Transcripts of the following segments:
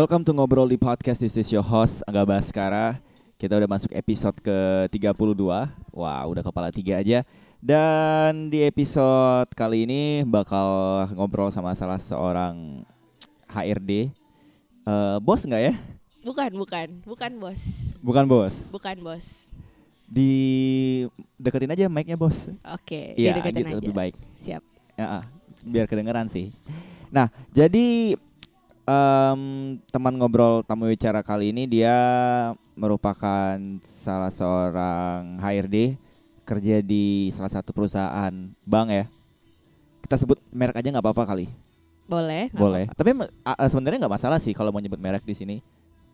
Welcome to Ngobrol di Podcast. This is your host Angga Baskara. Kita udah masuk episode ke-32. Wah, udah kepala tiga aja. Dan di episode kali ini bakal ngobrol sama salah seorang HRD. Eh, bos nggak ya? Bukan, bukan, bukan bos, Bukan bos. bukan bos. Di deketin aja mic-nya bos. Oke, Iya, dideketin gitu aja. lebih baik. Siap. Ya, biar kedengeran sih. Nah, jadi em, teman ngobrol tamu bicara kali ini dia merupakan salah seorang HRD kerja di salah satu perusahaan bank ya. Kita sebut merek aja nggak apa-apa kali. Boleh? Boleh. Tapi me- a- a- sebenarnya nggak masalah sih kalau mau nyebut merek di sini.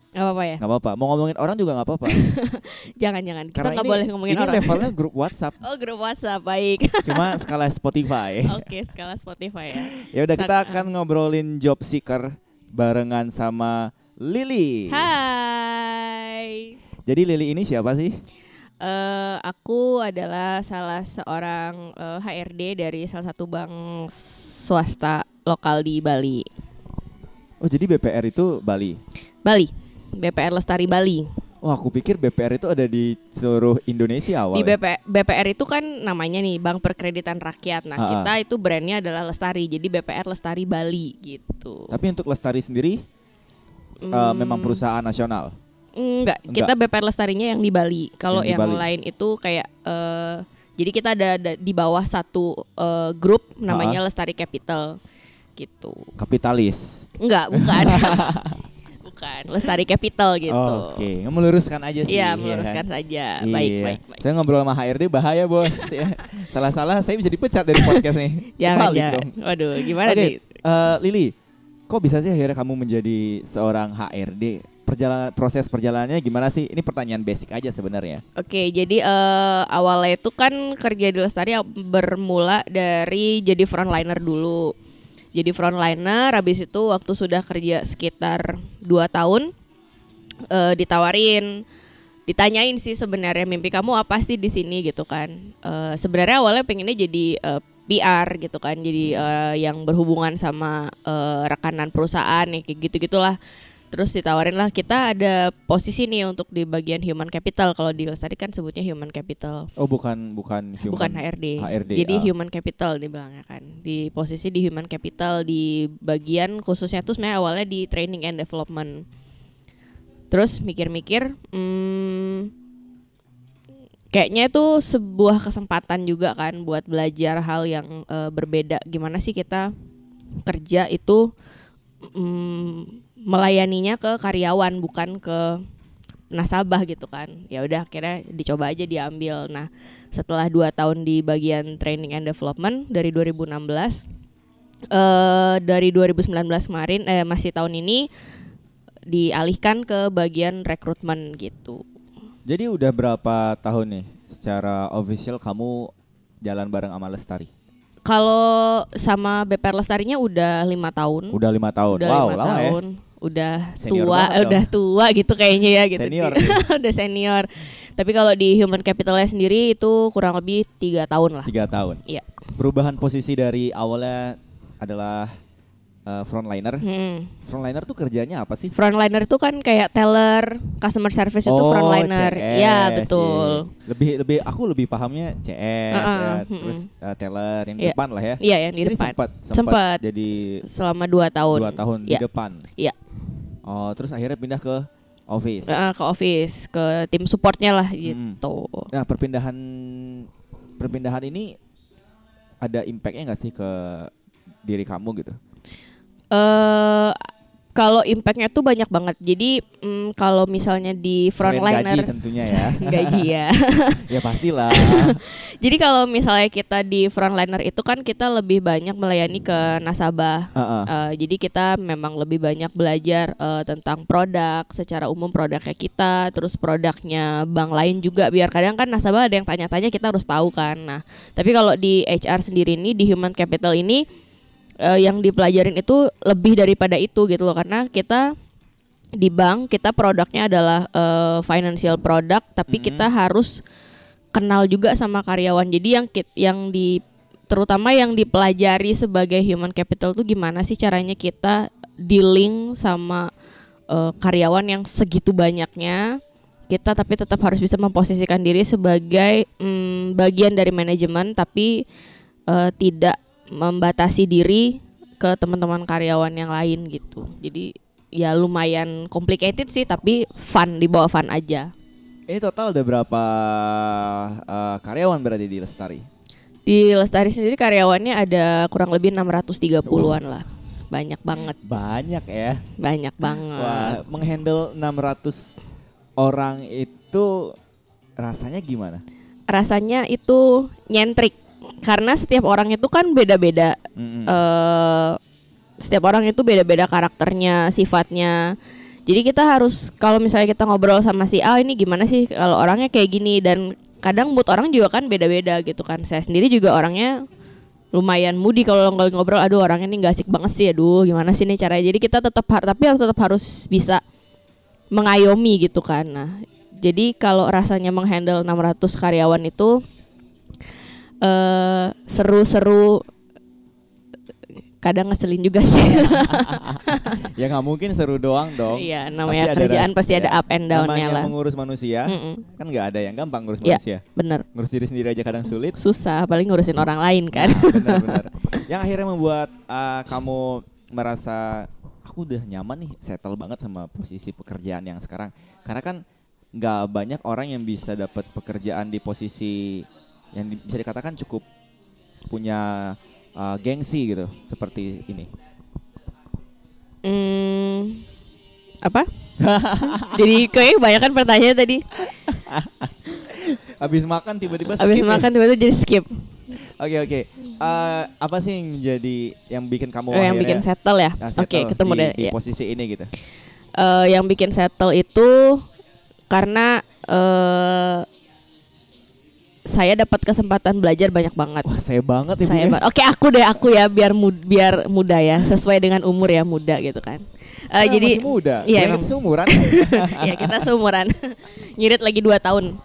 Nggak apa-apa ya? Nggak apa-apa. Mau ngomongin orang juga nggak apa-apa. Jangan-jangan. Kita Karena nggak ini- boleh ngomongin ini orang. levelnya grup WhatsApp. Oh, grup WhatsApp. Baik. Cuma skala Spotify. Oke, skala Spotify ya. Ya udah kita akan ngobrolin job seeker barengan sama Lily. Hai. Jadi Lily ini siapa sih? Eh, aku adalah salah seorang eh, HRD dari salah satu bank swasta lokal di Bali. Oh jadi BPR itu Bali. Bali. BPR Lestari Bali. Wah aku pikir BPR itu ada di seluruh Indonesia awal. Di BP, BPR itu kan namanya nih Bank Perkreditan Rakyat. Nah, Ha-ha. kita itu brandnya adalah Lestari. Jadi BPR Lestari Bali gitu. Tapi untuk Lestari sendiri eh, Hmm. memang perusahaan nasional. Enggak, Enggak. kita BPR Lestarinya yang di Bali. Kalau Yang yang, Bali. lain itu kayak eh, jadi kita ada, ada di bawah satu eh, grup namanya Lestari Capital gitu. Kapitalis. Enggak, bukan. bukan, Lestari Capital gitu. Oh, Oke, meluruskan aja sih. Iya, ya meluruskan kan? saja. Iya. Baik, baik, baik. Saya ngobrol sama HRD bahaya bos. ya. Salah-salah saya bisa dipecat dari podcast nih. Jangan, jangan. dong. Waduh, gimana Oke, nih? eh, Lily, kok bisa sih akhirnya kamu menjadi seorang HRD? Perjalanan proses perjalanannya gimana sih? Ini pertanyaan basic aja sebenarnya. Oke, jadi eh, awalnya itu kan kerja di Lestari bermula dari jadi frontliner dulu. Jadi frontliner, habis itu waktu sudah kerja sekitar 2 tahun, eh, ditawarin, ditanyain sih sebenarnya mimpi kamu apa sih di sini gitu kan. Eh, sebenarnya awalnya pengennya jadi eh, PR gitu kan, jadi eh, yang berhubungan sama eh, rekanan perusahaan ya kayak gitu gitulah. Terus ditawarin lah kita ada posisi nih untuk di bagian human capital kalau di Lestari kan sebutnya human capital Oh, bukan bukan human. bukan HRD. HRD, Jadi ah. human capital dibilangnya kan. Di posisi di human capital di bagian khususnya tuh sebenarnya awalnya di training and development. Terus mikir-mikir, hmm, kayaknya itu sebuah kesempatan juga kan buat belajar hal yang eh, berbeda. Gimana sih kita kerja itu mm, melayaninya ke karyawan bukan ke nasabah gitu kan ya udah akhirnya dicoba aja diambil nah setelah dua tahun di bagian training and development dari 2016 eh dari 2019 kemarin eh masih tahun ini dialihkan ke bagian rekrutmen gitu Jadi udah berapa tahun nih secara official kamu jalan bareng sama Lestari? kalau sama BPR Lestarinya udah lima tahun Udah lima tahun. Sudah wow, lima lama ya. Udah Senior tua banget dong. udah tua gitu kayaknya ya gitu Senior udah senior tapi kalau di human capitalnya sendiri itu kurang lebih tiga tahun lah Tiga tahun. Iya. Perubahan posisi dari awalnya adalah eh, frontliner. Hmm. Frontliner tuh kerjanya apa sih? frontliner itu kan kayak teller customer service itu Oh, frontliner CS, ya betul iya. Lebih lebih aku lebih pahamnya CS Uh-uh, ya, mm-mm. terus eh, teller yang Iya. depan lah ya. iya yang di Jadi depan sempat Sempat. sempat jadi selama dua tahun dua tahun Iya. di depan. Iya. Oh, terus akhirnya pindah ke office. Eh, ke office ke tim supportnya lah Hmm. gitu Nah, perpindahan perpindahan ini ada impactnya nggak sih ke diri kamu gitu? eh kalau impactnya tuh banyak banget. Jadi mm, kalau misalnya di frontliner gaji tentunya ya. gaji ya. ya pastilah. Jadi kalau misalnya kita di frontliner itu kan kita lebih banyak melayani ke nasabah. Heeh. Eh, jadi kita memang lebih banyak belajar eh, tentang produk secara umum produknya kita, terus produknya bank lain juga. Biar kadang kan nasabah ada yang tanya-tanya kita harus tahu kan. Nah, tapi kalau di HR sendiri ini di human capital ini eh, yang dipelajarin itu lebih daripada itu gitu loh karena kita di bank kita produknya adalah eh, financial product tapi Mhm. kita harus kenal juga sama karyawan. Jadi yang kit- yang di terutama yang dipelajari sebagai human capital tuh gimana sih caranya kita dealing sama eh, karyawan yang segitu banyaknya kita tapi tetap harus bisa memposisikan diri sebagai mm, bagian dari manajemen tapi eh, tidak membatasi diri ke teman-teman karyawan yang lain gitu. Jadi ya lumayan complicated sih tapi fun dibawa fun aja. Ini total ada berapa eh, karyawan berarti di Lestari? di Lestari sendiri karyawannya ada kurang lebih 630-an lah. Banyak banget. Banyak ya. banyak banget. Wah, menghandle 600 orang itu rasanya gimana? rasanya itu nyentrik karena setiap orang itu kan beda-beda Mm-mm. eh setiap orang itu beda-beda karakternya sifatnya. Jadi kita harus kalau misalnya kita ngobrol sama si A ini gimana sih kalau orangnya kayak gini? Dan kadang mood orang juga kan beda-beda gitu kan. Saya sendiri juga orangnya lumayan moody kalau ngobrol ngobrol. Aduh orangnya ini gak asik banget sih aduh gimana sih nih caranya? Jadi kita tetap tapi harus tetap harus bisa mengayomi gitu kan. Nah jadi kalau rasanya menghandle 600 karyawan itu eh seru-seru kadang ngeselin juga sih. ya nggak mungkin seru doang dong. Iya, namanya ada kerjaan ras- pasti ya. ada up and down-nya Namanya lah. mengurus manusia Mm-mm. kan nggak ada yang gampang ngurus Iya. manusia. Bener, Ngurus diri sendiri aja kadang sulit. susah, paling ngurusin orang lain kan. Benar-benar. yang akhirnya membuat uh, kamu merasa aku udah nyaman nih, settle banget sama posisi pekerjaan yang sekarang. Karena kan nggak banyak orang yang bisa dapat pekerjaan di posisi yang di- bisa dikatakan cukup punya uh, gengsi gitu, seperti ini. Hmm, apa? Jadi kayak kebanyakan pertanyaan tadi. Habis makan tiba-tiba Abis skip ya? makan tiba-tiba jadi skip. Oke oke. Eh, apa sih yang jadi yang bikin kamu Oh, yang bikin settle ya. uh, Oke, settle ketemu di, deh. di ya. posisi ini gitu? Eh, yang bikin settle itu karena eh saya dapat kesempatan belajar banyak banget. Wah saya banget ibu saya ya. ba- oke aku deh aku ya biar mud- biar muda ya sesuai dengan umur ya muda gitu kan Eh, Kita jadi masih muda. iya, emang. seumuran. ya kita seumuran ngirit lagi dua tahun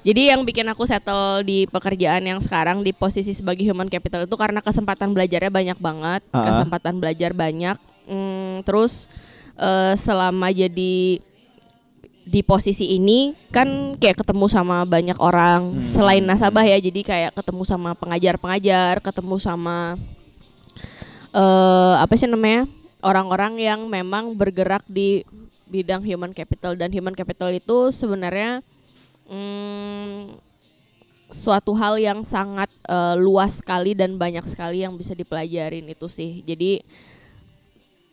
jadi yang bikin aku settle di pekerjaan yang sekarang di posisi sebagai human capital itu karena kesempatan belajarnya banyak banget Ah. kesempatan belajar banyak Hmm, terus eh, selama jadi di posisi ini kan kayak ketemu sama banyak orang Hmm. selain nasabah ya. Jadi kayak ketemu sama pengajar-pengajar ketemu sama eh apa sih namanya orang-orang yang memang bergerak di bidang human capital. Dan human capital itu sebenarnya mm, suatu hal yang sangat eh, luas sekali dan banyak sekali yang bisa dipelajarin itu sih. Jadi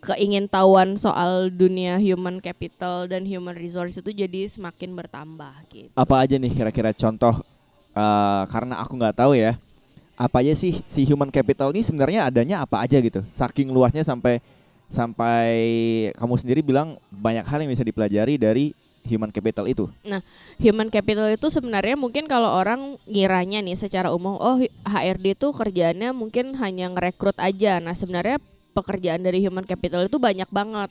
keingintahuan soal dunia human capital dan human resource itu jadi semakin bertambah gitu. apa aja nih kira-kira contoh eh, karena aku nggak tahu ya. Apa aja sih si human capital ini sebenarnya adanya apa aja gitu. Saking luasnya sampai sampai kamu sendiri bilang banyak hal yang bisa dipelajari dari human capital itu. Human capital itu sebenarnya mungkin kalau orang ngiranya nih secara umum oh HRD itu kerjaannya mungkin hanya ngerekrut aja. Nah, sebenarnya pekerjaan dari human capital itu banyak banget.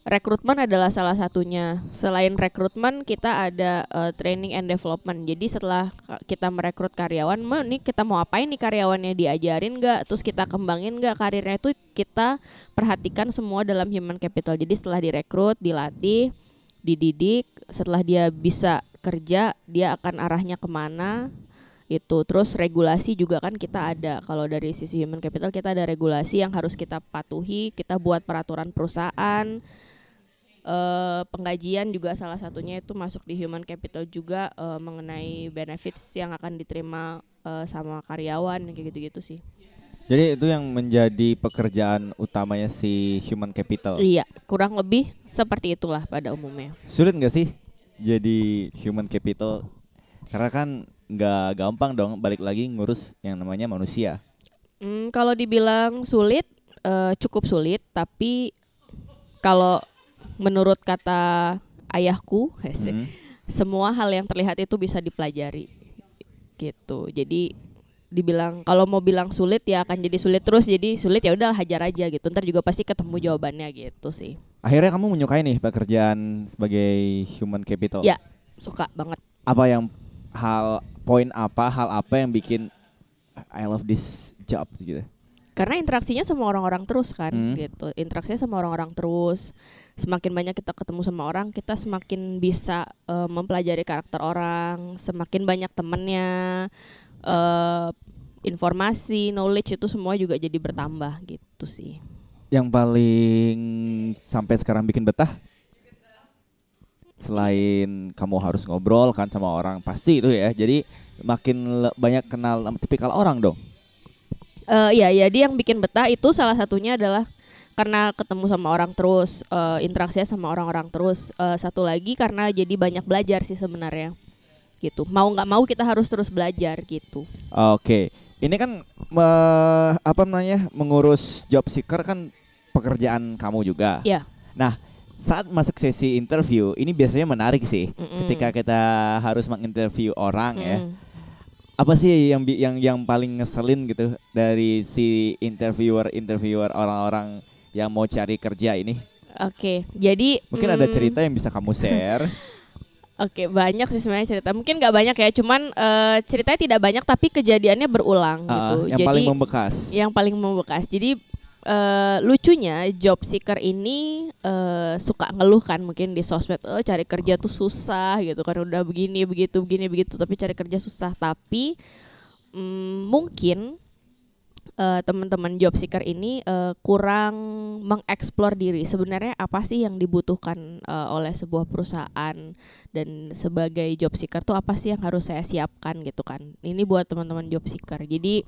Rekrutmen adalah salah satunya. Selain rekrutmen, kita ada eh, training and development. Jadi setelah kita merekrut karyawan, "Ma, nih kita mau apain nih karyawannya diajarin nggak? Terus kita kembangin nggak karirnya itu kita perhatikan semua dalam human capital. Jadi setelah direkrut, dilatih, dididik, setelah dia bisa kerja, dia akan arahnya ke mana itu. Terus regulasi juga kan kita ada. Kalau dari sisi human capital kita ada regulasi yang harus kita patuhi. Kita buat peraturan perusahaan. Eh, penggajian juga salah satunya itu masuk di human capital juga eh, mengenai benefits yang akan diterima eh, sama karyawan kayak gitu-gitu sih. Jadi itu yang menjadi pekerjaan utamanya si human capital. Iya, kurang lebih seperti itulah pada umumnya. Sulit nggak sih jadi human capital? Karena kan nggak gampang dong balik lagi ngurus yang namanya manusia. Hmm, kalau dibilang sulit, eh, cukup sulit. Tapi kalau menurut kata ayahku, Mhm. semua hal yang terlihat itu bisa dipelajari, gitu. Jadi dibilang kalau mau bilang sulit ya akan jadi sulit terus. Jadi sulit ya udah hajar aja gitu. Ntar juga pasti ketemu jawabannya gitu sih. Akhirnya kamu menyukai nih pekerjaan sebagai human capital. Ya. Suka banget. Apa yang hal poin apa hal apa yang bikin I love this job gitu? karena interaksinya sama orang-orang terus kan Hmm. gitu interaksinya sama orang-orang terus semakin banyak kita ketemu sama orang kita semakin bisa eh, mempelajari karakter orang semakin banyak temennya eh informasi knowledge itu semua juga jadi bertambah gitu sih Yang paling sampai sekarang bikin betah? Selain kamu harus ngobrol kan sama orang pasti itu ya. Jadi makin banyak kenal tipikal orang dong. Eh iya, jadi yang bikin betah itu salah satunya adalah karena ketemu sama orang terus, eh, interaksinya sama orang-orang terus. Eh, satu lagi karena jadi banyak belajar sih sebenarnya, gitu. Mau nggak mau kita harus terus belajar gitu. Oke. Ini kan me- apa namanya? mengurus job seeker kan pekerjaan kamu juga. Iya. Nah, saat masuk sesi interview ini biasanya menarik sih. Mm-mm. Ketika kita harus menginterview orang ya. Mm-mm. Apa sih yang yang yang paling ngeselin gitu dari si interviewer interviewer orang-orang yang mau cari kerja ini? Oke, jadi Mungkin ada mm, cerita yang bisa kamu share. Oke, banyak sih sebenarnya cerita. Mungkin nggak banyak ya, cuman eh, ceritanya tidak banyak tapi kejadiannya berulang Ah, gitu. yang jadi paling membekas. yang paling membekas. Jadi eh, lucunya job seeker ini eh, suka ngeluh kan mungkin di sosmed, oh cari kerja tuh susah gitu kan udah begini begitu begini begitu tapi cari kerja susah. Tapi mm, mungkin eh, teman-teman job seeker ini eh, kurang mengeksplor diri. Sebenarnya apa sih yang dibutuhkan eh, oleh sebuah perusahaan dan sebagai job seeker tuh apa sih yang harus saya siapkan gitu kan. Ini buat teman-teman job seeker. Jadi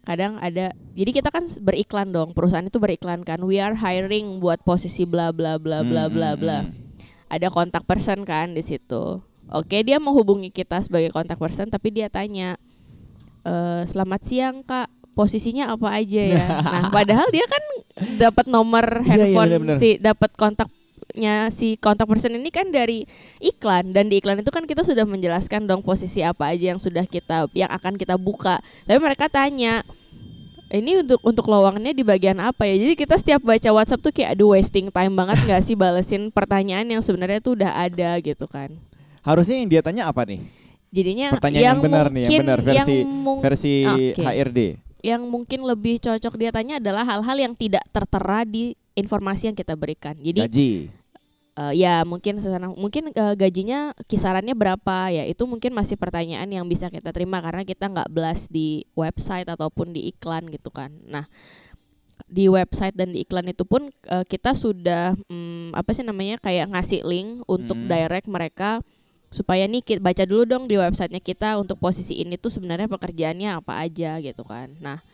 kadang ada jadi kita kan beriklan dong perusahaan itu beriklan kan. We are hiring buat posisi bla bla bla bla Hmm, bla hmm, bla. hmm. ada kontak person kan di situ. Oke dia menghubungi kita sebagai kontak person tapi dia tanya "Eh, selamat siang kak. Posisinya apa aja ya? Nah padahal dia kan dapat nomor Iya, iya, handphone benar-benar. si dapat kontaknya si kontak person ini kan dari iklan dan di iklan itu kan kita sudah menjelaskan dong posisi apa aja yang sudah kita yang akan kita buka tapi mereka tanya ini untuk untuk lowongannya di bagian apa ya jadi kita setiap baca WhatsApp tuh kayak aduh wasting time banget nggak sih balesin pertanyaan yang sebenarnya tuh udah ada gitu kan Harusnya yang dia tanya apa nih? jadinya Pertanyaan yang benar nih, yang benar, versi- mung- Versi Oke. HRD. yang mungkin lebih cocok dia tanya adalah hal-hal yang tidak tertera di informasi yang kita berikan jadi Gaji. Eh, ya mungkin sekarang mungkin eh, gajinya kisarannya berapa? Ya itu mungkin masih pertanyaan yang bisa kita terima karena kita nggak belas di website ataupun di iklan gitu kan. Nah di website dan di iklan itu pun eh, kita sudah mm, apa sih namanya kayak ngasih link untuk Hmm. direct mereka supaya nih kita baca dulu dong di websitenya kita untuk posisi ini tuh sebenarnya pekerjaannya apa aja gitu kan. Nah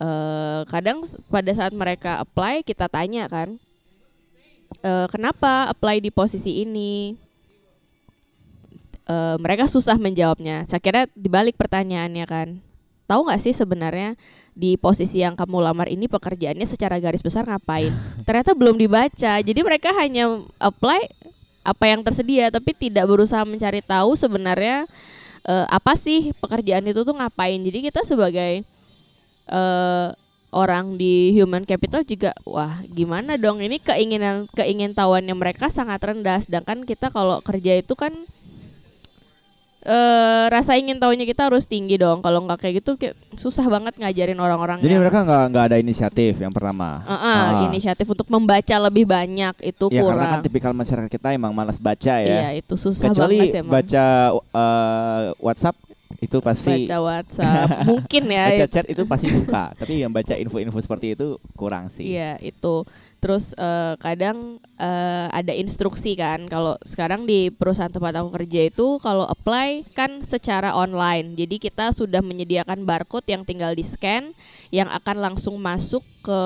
eh, kadang pada saat mereka apply kita tanya kan eh, kenapa apply di posisi ini? Eh, mereka susah menjawabnya. Saya kira dibalik pertanyaannya kan. Tahu nggak sih sebenarnya di posisi yang kamu lamar ini pekerjaannya secara garis besar ngapain? Ternyata belum dibaca. Jadi mereka hanya apply apa yang tersedia tapi tidak berusaha mencari tahu sebenarnya eh, apa sih pekerjaan itu tuh ngapain. Jadi kita sebagai eh, orang di human capital juga wah gimana dong ini keinginan keingintahuannya mereka sangat rendah sedangkan kita kalau kerja itu kan eh rasa ingin tahunya kita harus tinggi dong kalau nggak kayak gitu kayak susah banget ngajarin orang-orang Jadi yang- mereka nggak nggak ada inisiatif yang pertama. Eh, eh, Ah. inisiatif untuk membaca lebih banyak itu Ya karena kurang kan tipikal masyarakat kita emang malas baca ya. iya itu susah Kecuali banget emang. baca uh, WhatsApp itu pasti baca WhatsApp mungkin ya baca chat itu pasti suka. Tapi yang baca info-info seperti itu kurang sih. Iya itu. Terus eh, kadang eh, ada instruksi kan. Kalau sekarang di perusahaan tempat aku kerja itu kalau apply kan secara online. Jadi kita sudah menyediakan barcode yang tinggal di scan, yang akan langsung masuk ke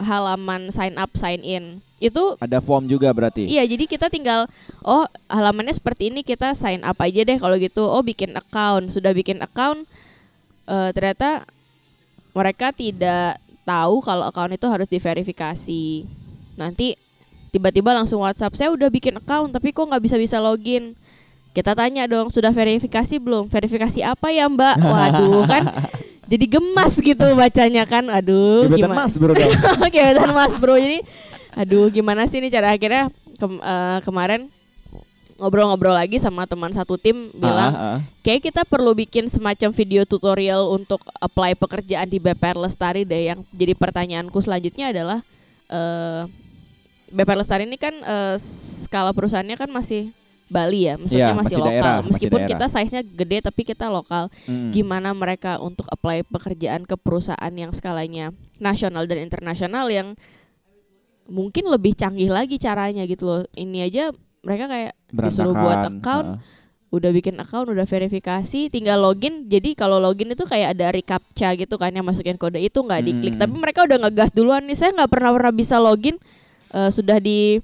halaman sign up sign in. Itu Ada form juga berarti. Iya, jadi kita tinggal oh halamannya seperti ini kita sign up aja deh kalau gitu. Oh bikin account, sudah bikin account eh, ternyata mereka tidak tahu kalau account itu harus diverifikasi. Nanti tiba-tiba langsung WhatsApp saya udah bikin account tapi kok nggak bisa bisa login. Kita tanya dong sudah verifikasi belum? Verifikasi apa ya Mbak? Waduh kan jadi gemas gitu bacanya kan. Aduh Gebetan gimana? Mas bro dong. Gebetan Mas Bro. Jadi aduh gimana sih ini cara akhirnya kem- eh, kemarin ngobrol-ngobrol lagi sama teman satu tim bilang Ah, ah. kayak kita perlu bikin semacam video tutorial untuk apply pekerjaan di BPR Lestari deh yang jadi pertanyaanku selanjutnya adalah eh BPR Lestari ini kan eh, skala perusahaannya kan masih Bali ya, maksudnya Iya, masih, masih lokal. daerah, masih Meskipun daerah. kita size-nya gede tapi kita lokal. Mm. Gimana mereka untuk apply pekerjaan ke perusahaan yang skalanya nasional dan internasional yang mungkin lebih canggih lagi caranya gitu loh. Ini aja mereka kayak disuruh buat account, Ah. udah bikin account, udah verifikasi, tinggal login. Jadi kalau login itu kayak ada recaptcha gitu kan yang masukin kode itu nggak diklik. Mm. Tapi mereka udah ngegas duluan nih. Saya nggak pernah pernah bisa login. Eh, sudah di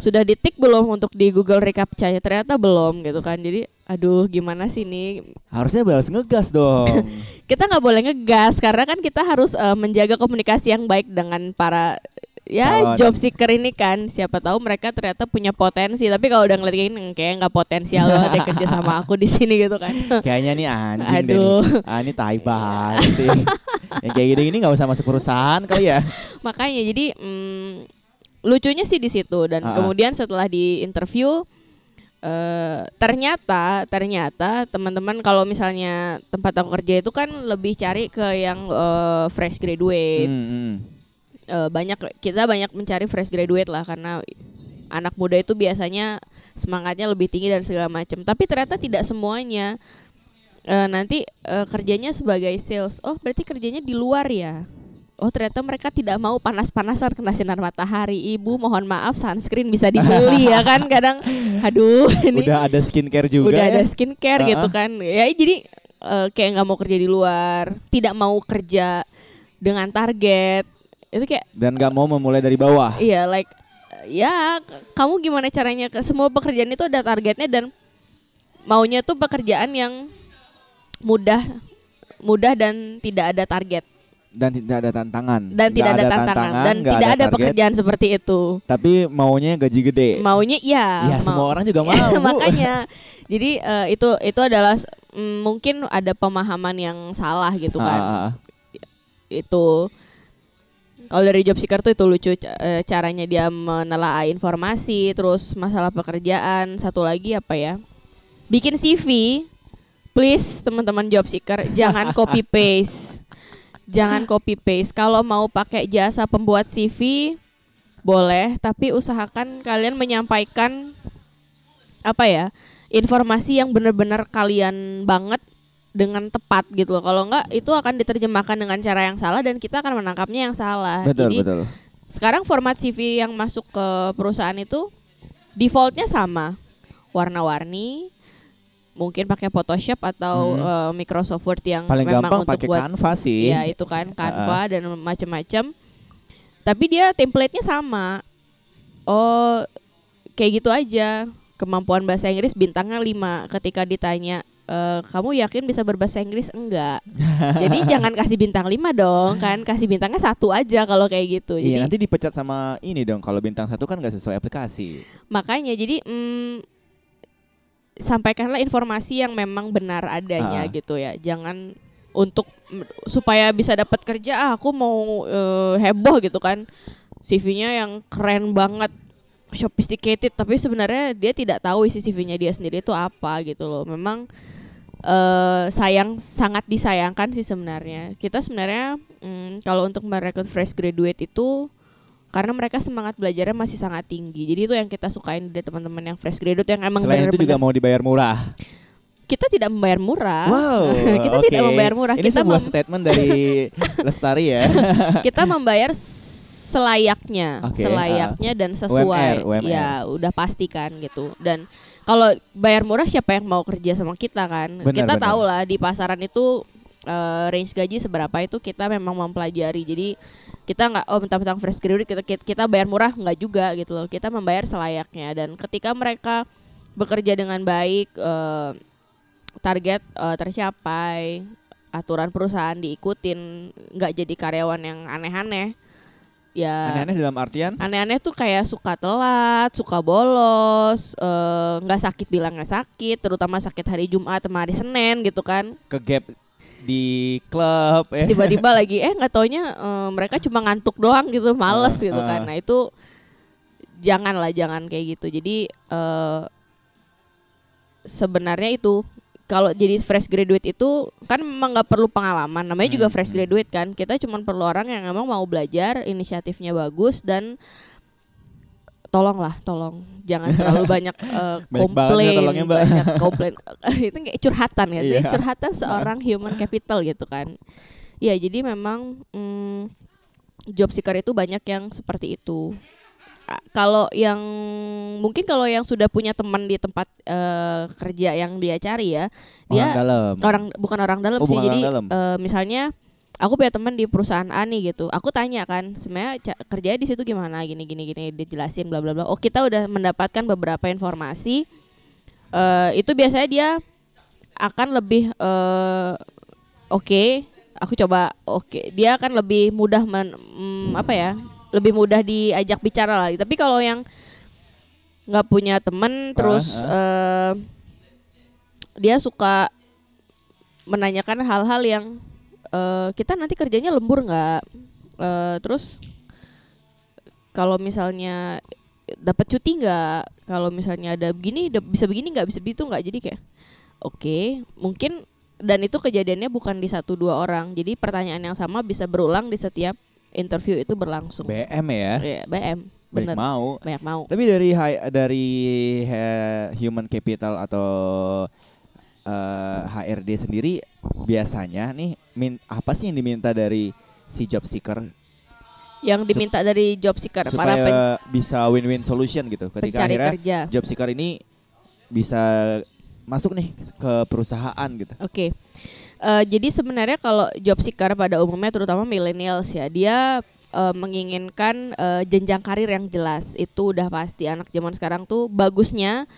sudah ditik belum untuk di Google recaptcha-nya? Ternyata belum gitu kan. Jadi aduh gimana sih nih? Harusnya balas ngegas dong. Kita nggak boleh ngegas karena kan kita harus eh, menjaga komunikasi yang baik dengan para ya Calon. job seeker ini kan siapa tahu mereka ternyata punya potensi tapi kalau udah ngeliat kayak gini kayak nggak potensial banget ya kerja sama aku di sini gitu kan Kayaknya nih anjing deh Aduh. nih. Ah ini tai banget sih. Yang kayak gini-gini nggak usah masuk perusahaan kali ya. makanya jadi mm, lucunya sih di situ dan Ah. kemudian setelah di interview eh ternyata ternyata teman-teman kalau misalnya tempat aku kerja itu kan lebih cari ke yang eh, fresh graduate Hmm, hmm. Eh, banyak kita banyak mencari fresh graduate lah karena anak muda itu biasanya semangatnya lebih tinggi dan segala macam tapi ternyata tidak semuanya. Eh, nanti eh, kerjanya sebagai sales. Oh berarti kerjanya di luar ya? Oh ternyata mereka tidak mau panas-panasan kena sinar matahari. Ibu mohon maaf sunscreen bisa dibeli ya kan? Kadang aduh ini Udah ada skincare juga udah ya. ada skincare Ah, gitu kan. Ya jadi eh, kayak nggak mau kerja di luar tidak mau kerja dengan target itu kayak Dan nggak mau memulai dari bawah. iya like ya kamu gimana caranya ke semua pekerjaan itu ada targetnya dan maunya tuh pekerjaan yang mudah mudah dan tidak ada target Dan tidak ada tantangan. dan Nggak tidak ada tantangan, dan nggak tidak ada, target, pekerjaan seperti itu Tapi maunya gaji gede. maunya iya Ya mau- semua orang juga mau. Bu. makanya jadi eh, itu itu adalah mm, mungkin ada pemahaman yang salah gitu Ah, kan ah, ah. itu kalau dari job seeker tuh itu lucu eh, caranya dia menelaah informasi terus masalah pekerjaan. Satu lagi apa ya? Bikin CV please teman-teman job seeker jangan copy paste. Jangan copy paste. Kalau mau pakai jasa pembuat CV boleh. Tapi usahakan kalian menyampaikan apa ya informasi yang benar-benar kalian banget dengan tepat gitu loh. Kalau enggak itu akan diterjemahkan dengan cara yang salah dan kita akan menangkapnya yang salah. Betul, Jadi betul. sekarang format CV yang masuk ke perusahaan itu defaultnya sama, warna-warni, mungkin pakai Photoshop atau Hmm. eh, Microsoft Word yang Paling memang gampang untuk buat Canva sih. Iya itu kan Canva dan macam-macam. Tapi dia template-nya sama. Oh kayak gitu aja. Kemampuan bahasa Inggris bintangnya 5 ketika ditanya "Eh, kamu yakin bisa berbahasa Inggris enggak? Jadi jangan kasih bintang 5 dong kan, kasih bintangnya satu aja kalau kayak gitu. Jadi Iya nanti dipecat sama ini dong kalau bintang satu kan nggak sesuai aplikasi. makanya jadi mm, sampaikanlah informasi yang memang benar adanya Ah. gitu ya jangan untuk supaya bisa dapat kerja ah aku mau eh, heboh gitu kan CV-nya yang keren banget sophisticated tapi sebenarnya dia tidak tahu isi CV-nya dia sendiri itu apa gitu loh memang eh sayang sangat disayangkan sih sebenarnya kita sebenarnya mm, kalau untuk merekrut fresh graduate itu karena mereka semangat belajarnya masih sangat tinggi. Jadi itu yang kita sukain dari teman-teman yang fresh graduate yang emang Selain itu juga mau dibayar murah. kita tidak membayar murah. Wow. kita oke. tidak membayar murah. Ini kita sebuah statement dari Lestari ya. kita membayar selayaknya, Oke, selayaknya dan sesuai. UMR, UMR. Ya, udah pastikan gitu. Dan kalau bayar murah siapa yang mau kerja sama kita kan? Benar, kita benar. tahu lah di pasaran itu eh, range gaji seberapa itu kita memang mempelajari. Jadi kita nggak oh mentang-mentang fresh graduate kita, kita kita bayar murah nggak juga gitu loh. Kita membayar selayaknya dan ketika mereka bekerja dengan baik eh, target eh, tercapai, aturan perusahaan diikutin, nggak jadi karyawan yang aneh-aneh. Ya Aneh-aneh dalam artian aneh-aneh tuh kayak suka telat, suka bolos, eh, nggak sakit bilangnya sakit, terutama sakit hari Jumat sama hari Senin gitu kan. ke gap di klub ya. Tiba-tiba lagi eh nggak taunya eh, mereka cuma ngantuk doang gitu, males Ah, gitu ah. kan. Nah itu jangan lah jangan kayak gitu. Jadi eh, sebenarnya itu kalau jadi fresh graduate itu kan memang nggak perlu pengalaman namanya juga Hmm, fresh hmm. graduate kan kita cuma perlu orang yang emang mau belajar inisiatifnya bagus dan tolonglah tolong jangan terlalu banyak Banyak banget ya komplain Mbak. banyak komplain itu kayak curhatan ya. Jadi curhatan seorang human capital gitu kan ya jadi memang mm, job seeker itu banyak yang seperti itu kalau yang mungkin kalau yang sudah punya teman di tempat eh, kerja yang dia cari ya dia Orang dalam. orang bukan orang dalam Oh, sih jadi dalam. eh, misalnya aku punya teman di perusahaan A nih gitu aku tanya kan sebenarnya kerjanya di situ gimana gini gini gini dijelasin bla bla bla oh kita udah mendapatkan beberapa informasi eh itu biasanya dia akan lebih eh oke aku coba oke dia akan lebih mudah men, mm, apa ya lebih mudah diajak bicara lah. Tapi kalau yang nggak punya temen terus eh, dia suka menanyakan hal-hal yang eh, kita nanti kerjanya lembur nggak? Eh, terus kalau misalnya dapat cuti nggak? Kalau misalnya ada begini bisa begini nggak? Bisa begitu nggak? Jadi kayak oke mungkin dan itu kejadiannya bukan di satu dua orang. Jadi pertanyaan yang sama bisa berulang di setiap interview itu berlangsung BM ya. Iya, BM bener mau. banyak mau Tapi dari hi- dari he- human capital atau eh, HRD sendiri biasanya nih min apa sih yang diminta dari si job seeker yang diminta dari job seeker para supaya pen- bisa win-win solution gitu. Ketika akhirnya kerja job seeker ini bisa masuk nih ke perusahaan gitu. Oke. Eh, jadi sebenarnya kalau job seeker pada umumnya terutama millennials ya, dia eh, menginginkan eh, jenjang karir yang jelas. Itu udah pasti anak zaman sekarang tuh bagusnya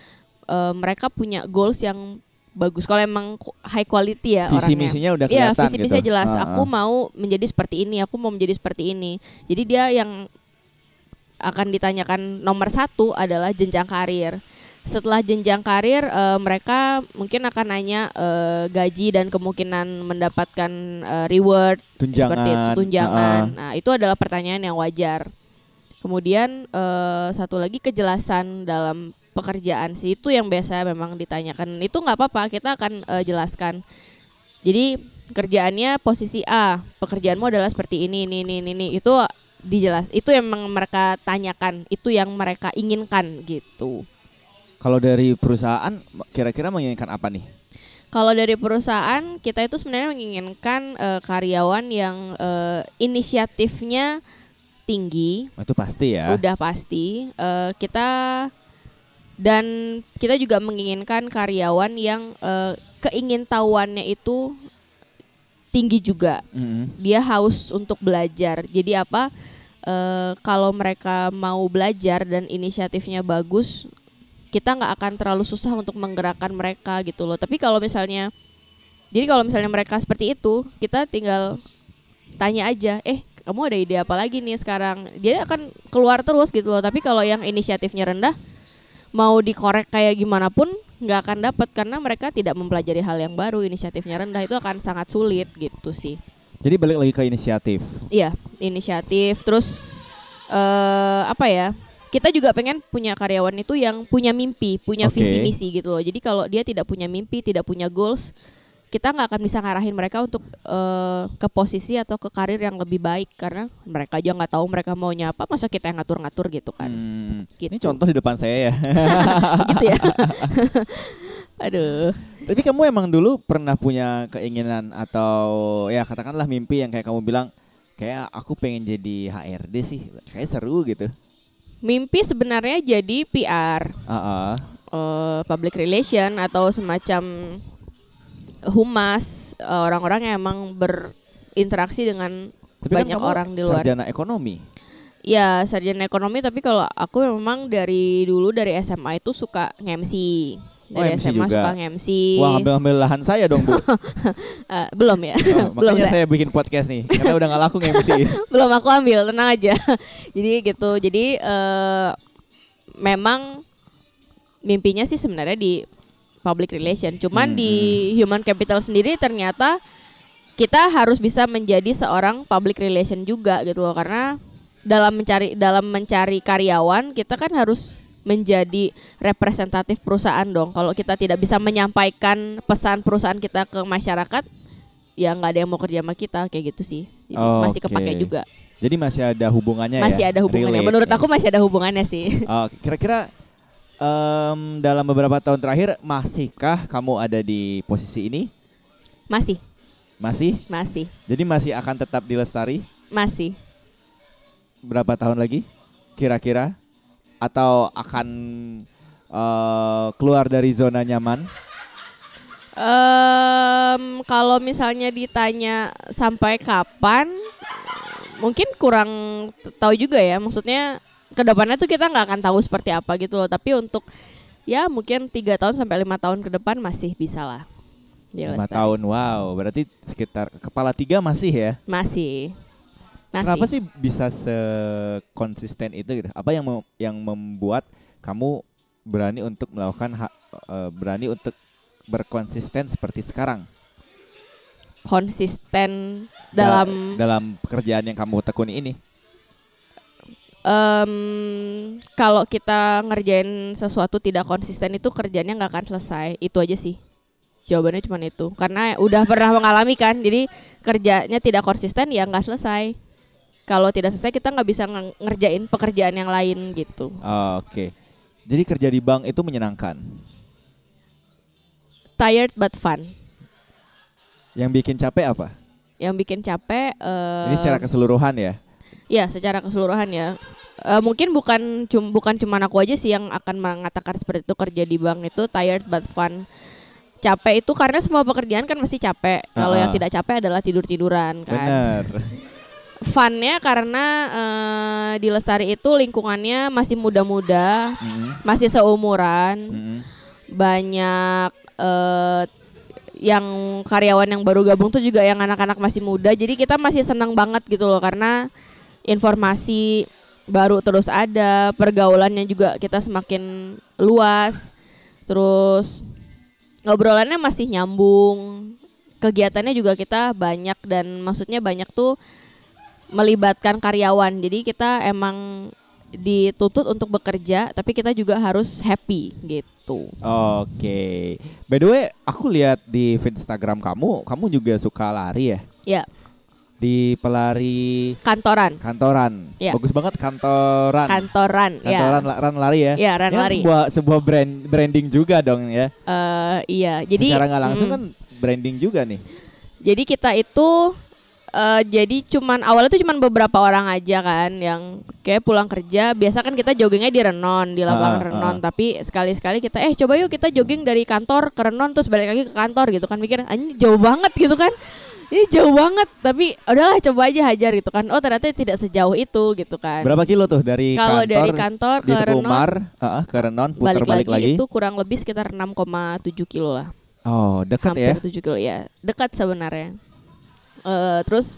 eh, mereka punya goals yang bagus. Kalau emang high quality ya Visi orangnya. misinya udah Iya, kelihatan visi misinya gitu. jelas. Ah, Aku ah. mau menjadi seperti ini, aku mau menjadi seperti ini. Jadi dia yang akan ditanyakan nomor satu adalah jenjang karir. Setelah jenjang karir, eh, mereka mungkin akan nanya eh, gaji dan kemungkinan mendapatkan eh, reward tunjangan. seperti itu, tunjangan. ah. Nah, itu adalah pertanyaan yang wajar. Kemudian eh, satu lagi kejelasan dalam pekerjaan sih itu yang biasa memang ditanyakan. Itu nggak apa-apa, kita akan eh, jelaskan. Jadi kerjaannya posisi A, pekerjaanmu adalah seperti ini, ini, ini, ini, ini. Itu dijelas. Itu yang memang mereka tanyakan, itu yang mereka inginkan gitu. Kalau dari perusahaan kira-kira menginginkan apa nih? Kalau dari perusahaan kita itu sebenarnya menginginkan eh, karyawan yang eh, inisiatifnya tinggi, Itu pasti ya. udah pasti. Eh, kita dan kita juga menginginkan karyawan yang eh, keingintahuannya itu tinggi juga. Mm-mm. Dia haus untuk belajar. Jadi apa? eh, kalau mereka mau belajar dan inisiatifnya bagus, kita nggak akan terlalu susah untuk menggerakkan mereka gitu loh. Tapi kalau misalnya, jadi kalau misalnya mereka seperti itu, kita tinggal tanya aja, eh kamu ada ide apa lagi nih sekarang? Dia akan keluar terus gitu loh. Tapi kalau yang inisiatifnya rendah, mau dikorek kayak gimana pun nggak akan dapat karena mereka tidak mempelajari hal yang baru. Inisiatifnya rendah itu akan sangat sulit gitu sih. Jadi balik lagi ke inisiatif. Iya, inisiatif. Terus eh apa ya? Kita juga pengen punya karyawan itu yang punya mimpi, punya Oke. visi misi gitu loh. Jadi kalau dia tidak punya mimpi, tidak punya goals, kita nggak akan bisa ngarahin mereka untuk eh, ke posisi atau ke karir yang lebih baik karena mereka aja nggak tahu mereka maunya apa, masa kita yang ngatur-ngatur gitu kan? Hmm, Gitu. Ini contoh di depan saya ya. gitu ya. Aduh. Tapi kamu emang dulu pernah punya keinginan atau ya katakanlah mimpi yang kayak kamu bilang kayak aku pengen jadi HRD sih, kayak seru gitu. Mimpi sebenarnya jadi PR. Ah, ah. eh, public relation atau semacam humas eh, orang-orang yang emang berinteraksi dengan Tapi kan banyak kamu orang di luar. sarjana ekonomi. Ya sarjana ekonomi tapi kalau aku memang dari dulu dari SMA itu suka Oh, Dari MC SMA juga. suka nge-MC. Wah, ambil-ambil lahan saya dong, Bu. Eh, belum ya. Oh, belum makanya saya- saya bikin podcast nih. Karena udah gak laku MC. belum aku ambil, tenang aja. Jadi gitu. Jadi eh, memang mimpinya sih sebenarnya di public relation. Cuman Hmm, di human capital sendiri ternyata kita harus bisa menjadi seorang public relation juga gitu loh karena dalam mencari dalam mencari karyawan kita kan harus menjadi representatif perusahaan dong. Kalau kita tidak bisa menyampaikan pesan perusahaan kita ke masyarakat, ya nggak ada yang mau kerja sama kita kayak gitu sih. Jadi masih Oke. kepake juga. Jadi masih ada hubungannya ya? masih ada hubungannya. Relate Menurut aku masih ada hubungannya sih. Oh, kira-kira em, dalam beberapa tahun terakhir masihkah kamu ada di posisi ini? masih, Masih? masih, Jadi masih akan tetap di Lestari masih. berapa tahun lagi? Kira-kira? Atau akan eh, keluar dari zona nyaman? Em, kalau misalnya ditanya sampai kapan, mungkin kurang tahu juga ya. Maksudnya ke depannya tuh kita nggak akan tahu seperti apa gitu loh. Tapi untuk ya mungkin tiga tahun sampai lima tahun ke depan masih bisa lah. Di Lima tahun, wow. Berarti sekitar kepala tiga masih ya? Masih. Masih. Kenapa sih bisa sekonsisten itu gitu? Apa yang mem- yang membuat kamu berani untuk melakukan ha- eh, berani untuk berkonsisten seperti sekarang Konsisten Da- dalam dalam pekerjaan yang kamu tekuni ini? em, kalau kita ngerjain sesuatu tidak konsisten itu kerjanya nggak akan selesai. Itu aja sih. Jawabannya cuma itu. Karena udah pernah mengalami kan. Jadi kerjanya tidak konsisten ya nggak selesai. Kalau tidak selesai kita nggak bisa nge- ngerjain pekerjaan yang lain gitu. Oke. Jadi kerja di bank itu menyenangkan. Tired but fun. Yang bikin capek apa? Yang bikin capek. eh, Ini secara keseluruhan ya. Ya, secara keseluruhan ya. Eh, mungkin bukan cum bukan cuma aku aja sih yang akan mengatakan seperti itu kerja di bank itu tired but fun. Capek itu karena semua pekerjaan kan pasti capek. Kalau yang Ah. tidak capek adalah tidur-tiduran kan. Benar. Funnya karena eh, di Lestari itu lingkungannya masih muda-muda, Mm-mm. masih seumuran, Mm-mm. banyak eh, yang karyawan yang baru gabung tuh juga yang anak-anak masih muda. Jadi kita masih senang banget gitu loh karena informasi baru terus ada, pergaulannya juga kita semakin luas. Terus ngobrolannya masih nyambung. Kegiatannya juga kita banyak dan maksudnya banyak tuh melibatkan karyawan. Jadi kita emang dituntut untuk bekerja, tapi kita juga harus happy gitu. Oke. By the way, aku lihat di feed Instagram kamu, kamu juga suka lari ya? Ya, Di pelari kantoran, kantoran. Ya. Bagus banget kantoran. kantoran, kantoran ya. la- run lari ya. Ya, Ini kan lari. sebuah sebuah brand branding juga dong ya. Eh, iya, jadi Secara nggak langsung mm, kan branding juga nih. Jadi kita itu eh, jadi cuman awalnya tuh cuman beberapa orang aja kan yang kayak pulang kerja. Biasa kan kita joggingnya di Renon di lapangan Ah, ah, Renon. tapi sekali-sekali kita eh coba yuk kita jogging dari kantor ke Renon terus balik lagi ke kantor gitu kan. Mikir anjing jauh banget gitu kan. Ini jauh banget tapi udahlah coba aja hajar gitu kan. Oh ternyata tidak sejauh itu gitu kan. Berapa kilo tuh dari kalau kantor dari kantor ke Renon Umar, ah, ke Renon putar balik, balik, lagi, lagi. itu kurang lebih sekitar 6,7 kilo lah. Oh, dekat ya. hampir 7 kilo ya dekat sebenarnya Eh, terus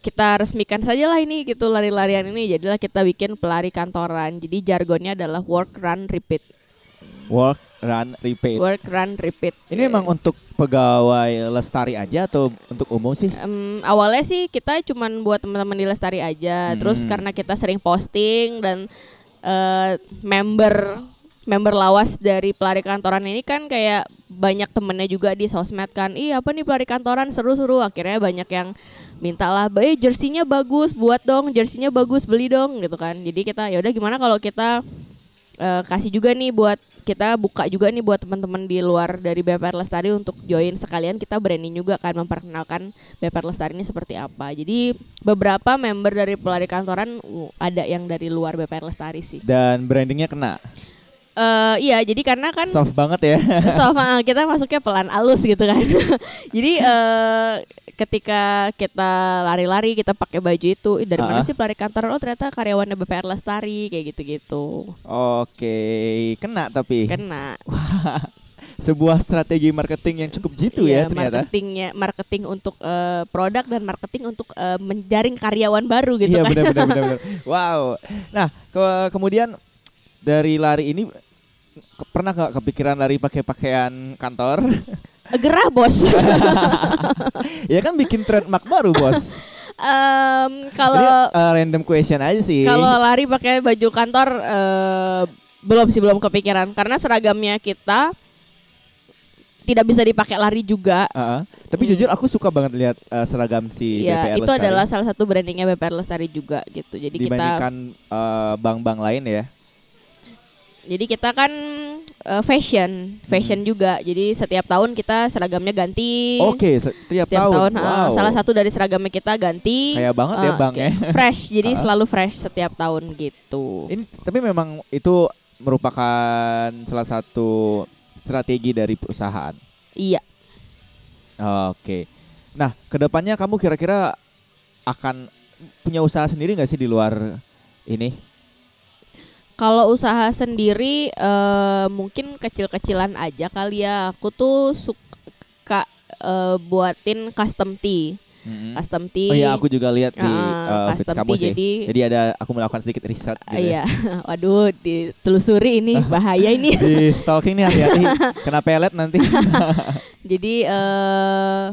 kita resmikan saja lah ini gitu lari-larian ini jadilah kita bikin pelari kantoran jadi jargonnya adalah work run repeat Work, run, repeat. work run repeat Ini emang untuk pegawai lestari aja atau untuk umum sih? Em, awalnya sih kita cuman buat teman-teman di Lestari aja terus Hmm. karena kita sering posting dan eh, member member lawas dari pelari kantoran ini kan kayak banyak temennya juga di sosmed kan ih apa nih pelari kantoran seru-seru akhirnya banyak yang minta lah eh jersinya bagus buat dong jersinya bagus beli dong gitu kan jadi kita ya udah gimana kalau kita eh, kasih juga nih buat kita buka juga nih buat teman-teman di luar dari BPR Lestari untuk join sekalian kita branding juga kan memperkenalkan BPR Lestari ini seperti apa. Jadi beberapa member dari pelari kantoran uh, ada yang dari luar BPR Lestari sih. Dan brandingnya kena. Eh iya, jadi karena kan Soft banget ya. sama kita masuknya pelan alus gitu kan. jadi eh ketika kita lari-lari kita pakai baju itu "Ih, dari mana Ah. sih pelari kantoran? Oh ternyata karyawannya BPR Lestari kayak gitu-gitu. Oke, kena tapi Kena. sebuah strategi marketing yang cukup jitu Iya, ya ternyata. marketingnya marketing untuk eh, produk dan marketing untuk eh, menjaring karyawan baru gitu iya kan. benar benar benar. Wow. Nah, ke- kemudian dari lari ini ke- pernah nggak kepikiran lari pakai pakaian kantor? Gerah bos. ya kan bikin trademark baru bos. Ini kalau uh, random question aja sih. kalau lari pakai baju kantor eh, belum sih belum kepikiran karena seragamnya kita tidak bisa dipakai lari juga. Uh-uh. Tapi Hmm. jujur aku suka banget lihat uh, seragam si Iya, BPR itu Lestari adalah salah satu brandingnya BPR Lestari juga gitu. Jadi kita dibandingkan uh, bank-bank lain ya. Jadi kita kan eh, fashion, fashion juga. Jadi setiap tahun kita seragamnya ganti. Oke, se- tiap Setiap tahun, tahun. ah, wow. salah satu dari seragamnya kita ganti. Kayak banget ya Eh, bang ya. Fresh, jadi Ah. selalu fresh setiap tahun gitu. Ini tapi memang itu merupakan salah satu strategi dari perusahaan. Iya. Oke. Nah, ke depannya kamu kira-kira akan punya usaha sendiri nggak sih di luar ini? Kalau usaha sendiri eh, mungkin kecil-kecilan aja kali ya. Aku tuh suka eh, buatin custom tee. Mm-mm. Custom tee. Oh iya, aku juga lihat di uh, feeds custom kamu sih. jadi- Jadi ada aku melakukan sedikit riset Ah, gitu. ya. Iya, waduh, ditelusuri ini bahaya ini. Di stalking nih hati-hati kena pelet nanti. Jadi eh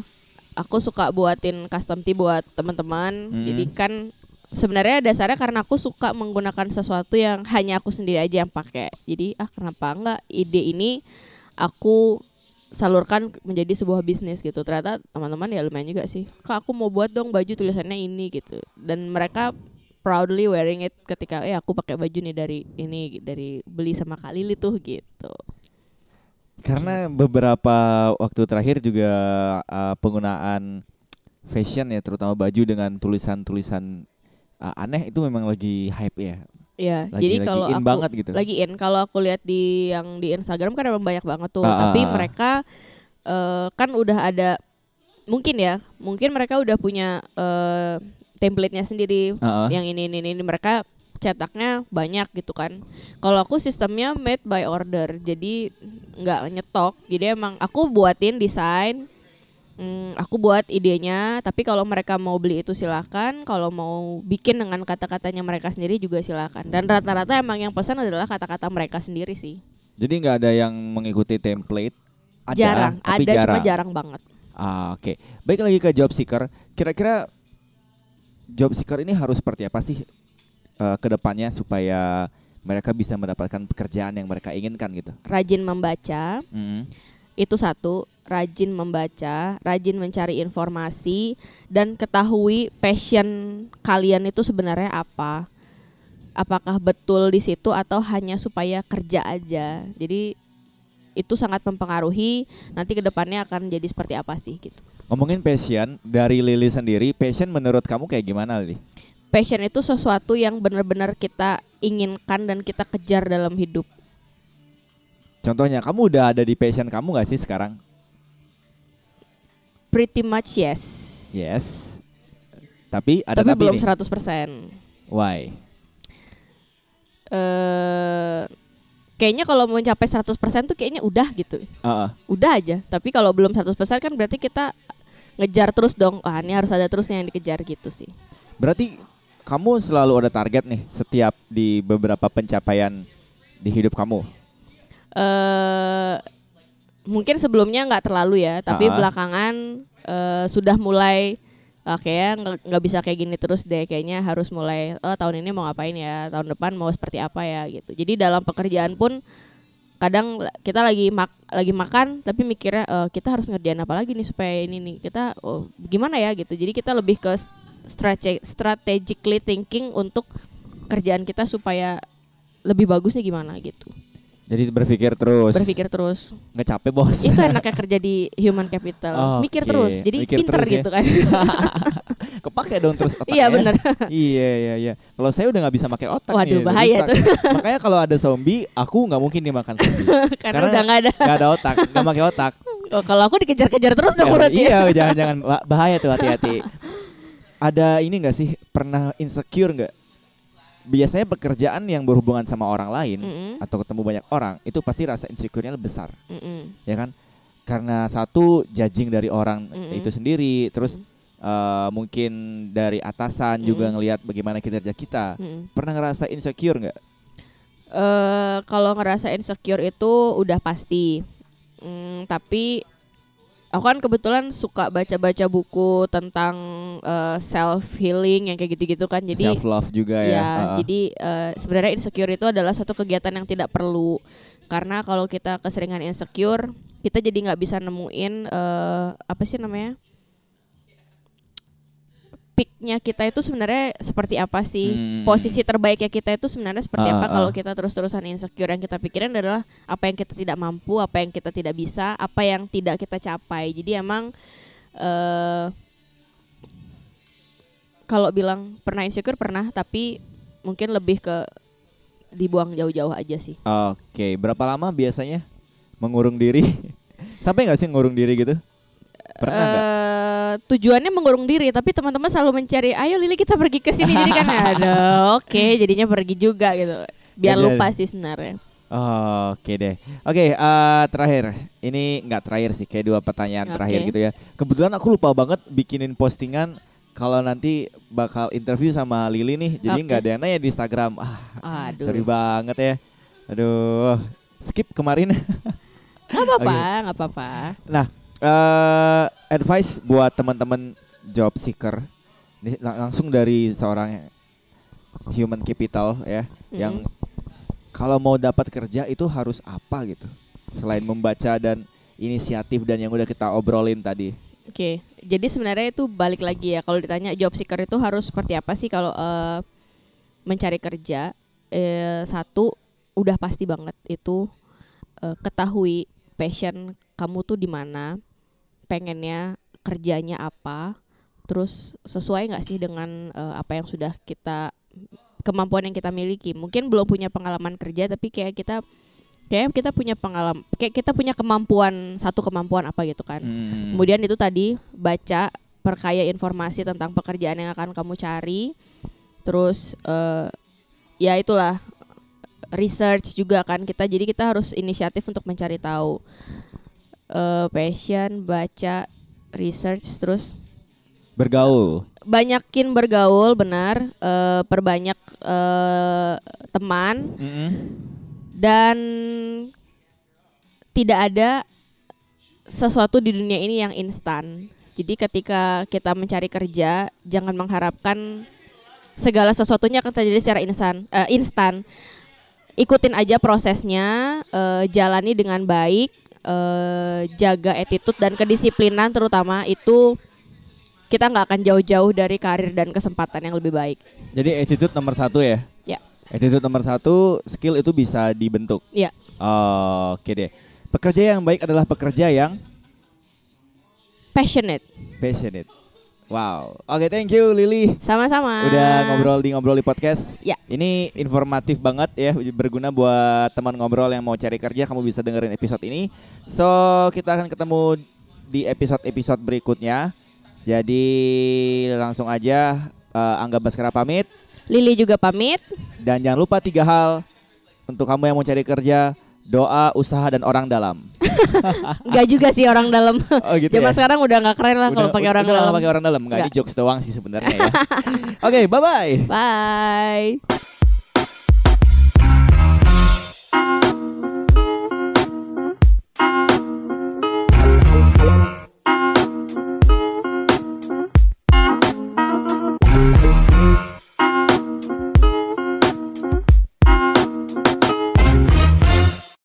aku suka buatin custom tee buat teman-teman. Mm. Jadi kan sebenarnya dasarnya karena aku suka menggunakan sesuatu yang hanya aku sendiri aja yang pakai. Jadi ah kenapa enggak ide ini aku salurkan menjadi sebuah bisnis gitu. Ternyata teman-teman ya lumayan juga sih. Kak aku mau buat dong baju tulisannya ini gitu. Dan mereka proudly wearing it ketika eh aku pakai baju nih dari ini dari beli sama Kak Lili tuh gitu. Karena beberapa waktu terakhir juga uh, penggunaan fashion ya terutama baju dengan tulisan-tulisan uh, aneh itu memang lagi hype ya. Iya, jadi kalau aku banget gitu. lagi in kalau aku lihat di yang di Instagram kan emang banyak banget tuh, Ah, tapi ah, mereka eh, kan udah ada mungkin ya, mungkin mereka udah punya eh, template-nya sendiri Uh-uh. yang ini ini ini mereka cetaknya banyak gitu kan. Kalau aku sistemnya made by order, jadi nggak nyetok. Jadi emang aku buatin desain, hmm, aku buat idenya. Tapi kalau mereka mau beli itu silakan. Kalau mau bikin dengan kata-katanya mereka sendiri juga silakan. Dan rata-rata emang yang pesan adalah kata-kata mereka sendiri sih. Jadi nggak ada yang mengikuti template. Ada, jarang, tapi ada jarang. cuma jarang banget. Ah, Oke, baik lagi ke job seeker. Kira-kira job seeker ini harus seperti apa sih eh, ke depannya supaya mereka bisa mendapatkan pekerjaan yang mereka inginkan gitu? Rajin membaca, Mm. Itu satu rajin membaca, rajin mencari informasi dan ketahui passion kalian itu sebenarnya apa. Apakah betul di situ atau hanya supaya kerja aja. Jadi itu sangat mempengaruhi nanti ke depannya akan jadi seperti apa sih gitu. Ngomongin passion dari Lili sendiri, passion menurut kamu kayak gimana, Lili? Passion itu sesuatu yang benar-benar kita inginkan dan kita kejar dalam hidup. Contohnya, kamu udah ada di passion kamu gak sih sekarang? Pretty much yes. Yes. Tapi ada tapi, tapi, belum nih. 100%. Why? eh kayaknya kalau mau mencapai 100% tuh kayaknya udah gitu. Uh-uh. Udah aja. Tapi kalau belum 100% kan berarti kita ngejar terus dong. Wah, ini harus ada terusnya yang dikejar gitu sih. Berarti kamu selalu ada target nih setiap di beberapa pencapaian di hidup kamu. Eh mungkin sebelumnya nggak terlalu ya, tapi Ah. belakangan eh, sudah mulai ah, kayaknya nggak nggak bisa kayak gini terus deh. Kayaknya harus mulai oh tahun ini mau ngapain ya, tahun depan mau seperti apa ya gitu. Jadi dalam pekerjaan pun kadang kita lagi mak lagi makan tapi mikirnya eh, kita harus ngerjain apa lagi nih supaya ini nih kita oh, gimana ya gitu. Jadi kita lebih ke strate strategically thinking untuk kerjaan kita supaya lebih bagusnya gimana gitu. Jadi berpikir terus. Berpikir terus. Nggak capek bos. Itu enaknya kerja di human capital. Mikir Oke, terus. Jadi mikir pinter terus ya. gitu kan. Kepake dong terus otaknya. Iya benar. Iya iya iya. Kalau saya udah nggak bisa pakai otak Waduh, nih, bahaya rusak. Makanya kalau ada zombie, aku nggak mungkin dimakan zombie. Karena, Karena- udah nggak ada. Gak ada otak, nggak pakai otak. Oh, kalau aku dikejar-kejar terus dong Ya, berarti. iya, jangan-jangan Ba- bahaya tuh hati-hati. Ada ini nggak sih pernah insecure nggak? Biasanya pekerjaan yang berhubungan sama orang lain Mm-mm, atau ketemu banyak orang itu pasti rasa insecure-nya lebih besar, mm-mm, ya kan? Karena satu judging dari orang Mm-mm. itu sendiri, terus Mm. eh, mungkin dari atasan juga Mm-mm. ngelihat bagaimana kinerja kita. mm-mm. Pernah ngerasa insecure nggak? Eh, kalau ngerasa insecure itu udah pasti. Mm, tapi aku kan kebetulan suka baca-baca buku tentang self healing yang kayak gitu-gitu kan. Jadi self love juga ya. Ya, Heeh. jadi eh, sebenarnya insecure itu adalah suatu kegiatan yang tidak perlu karena kalau kita keseringan insecure, kita jadi nggak bisa nemuin eh, apa sih namanya peaknya kita itu sebenarnya seperti apa sih Hmm. posisi terbaiknya kita itu sebenarnya seperti Ah, apa ah, kalau ah. kita terus-terusan insecure yang kita pikirin adalah apa yang kita tidak mampu apa yang kita tidak bisa apa yang tidak kita capai jadi emang eh kalau bilang pernah insecure pernah tapi mungkin lebih ke dibuang jauh-jauh aja sih Oke, berapa lama biasanya mengurung diri? Sampai nggak sih ngurung diri gitu? Pernah nggak? Eh, tujuannya mengurung diri tapi teman-teman selalu mencari ayo Lili kita pergi ke sini jadi kan ada oke jadinya pergi juga gitu biar lupa sih sebenarnya Oh, Oke deh. Oke, eh, terakhir. Ini nggak terakhir sih, kayak dua pertanyaan Oke. terakhir gitu ya. Kebetulan aku lupa banget bikinin postingan kalau nanti bakal interview sama Lili nih. Jadi nggak ada yang nanya di Instagram. Ah, aduh sorry banget ya. Aduh, skip kemarin. nggak apa-apa nggak apa-apa eh advice buat teman-teman job seeker. Ini lang- langsung dari seorang human capital ya, yang Mm. kalau mau dapat kerja itu harus apa gitu selain membaca dan inisiatif dan yang udah kita obrolin tadi Oke, jadi sebenarnya itu balik lagi ya kalau ditanya job seeker itu harus seperti apa sih kalau eh, mencari kerja? Eh, satu udah pasti banget itu eh, ketahui passion kamu tuh di mana, pengennya kerjanya apa, terus sesuai nggak sih dengan eh, apa yang sudah kita kemampuan yang kita miliki. Mungkin belum punya pengalaman kerja tapi kayak kita kayak kita punya pengalaman kayak kita punya kemampuan satu kemampuan apa gitu kan. Hmm. Kemudian itu tadi baca perkaya informasi tentang pekerjaan yang akan kamu cari. Terus eh, ya itulah research juga kan kita. Jadi kita harus inisiatif untuk mencari tahu Eh, passion, baca, research, terus bergaul banyakin bergaul benar, eh, perbanyak eh, teman Mm-mm. dan tidak ada sesuatu di dunia ini yang instan. Jadi ketika kita mencari kerja, jangan mengharapkan segala sesuatunya akan terjadi secara instan. eh, instan. Ikutin aja prosesnya, eh, jalani dengan baik, eh, jaga attitude dan kedisiplinan terutama itu kita nggak akan jauh-jauh dari karir dan kesempatan yang lebih baik. jadi attitude nomor satu ya Ya. attitude nomor satu skill itu bisa dibentuk Ya. Oh, oke deh pekerja yang baik adalah pekerja yang Passionate, passionate wow oke thank you Lili sama-sama. udah ngobrol di ngobrol di podcast. Ya. Ini informatif banget ya, berguna buat teman ngobrol yang mau cari kerja. Kamu bisa dengerin episode ini. So kita akan ketemu di episode-episode berikutnya. Jadi langsung aja eh, Angga Baskara pamit Lili juga pamit. dan jangan lupa tiga hal untuk kamu yang mau cari kerja: doa, usaha dan orang dalam. Enggak juga sih orang dalam. Oh gitu Zaman ya. sekarang udah nggak keren lah kalau pakai orang udah dalam. pakai orang dalam. Nggak, ini Nggak. jokes doang sih sebenarnya ya. Oke, bye bye. Bye.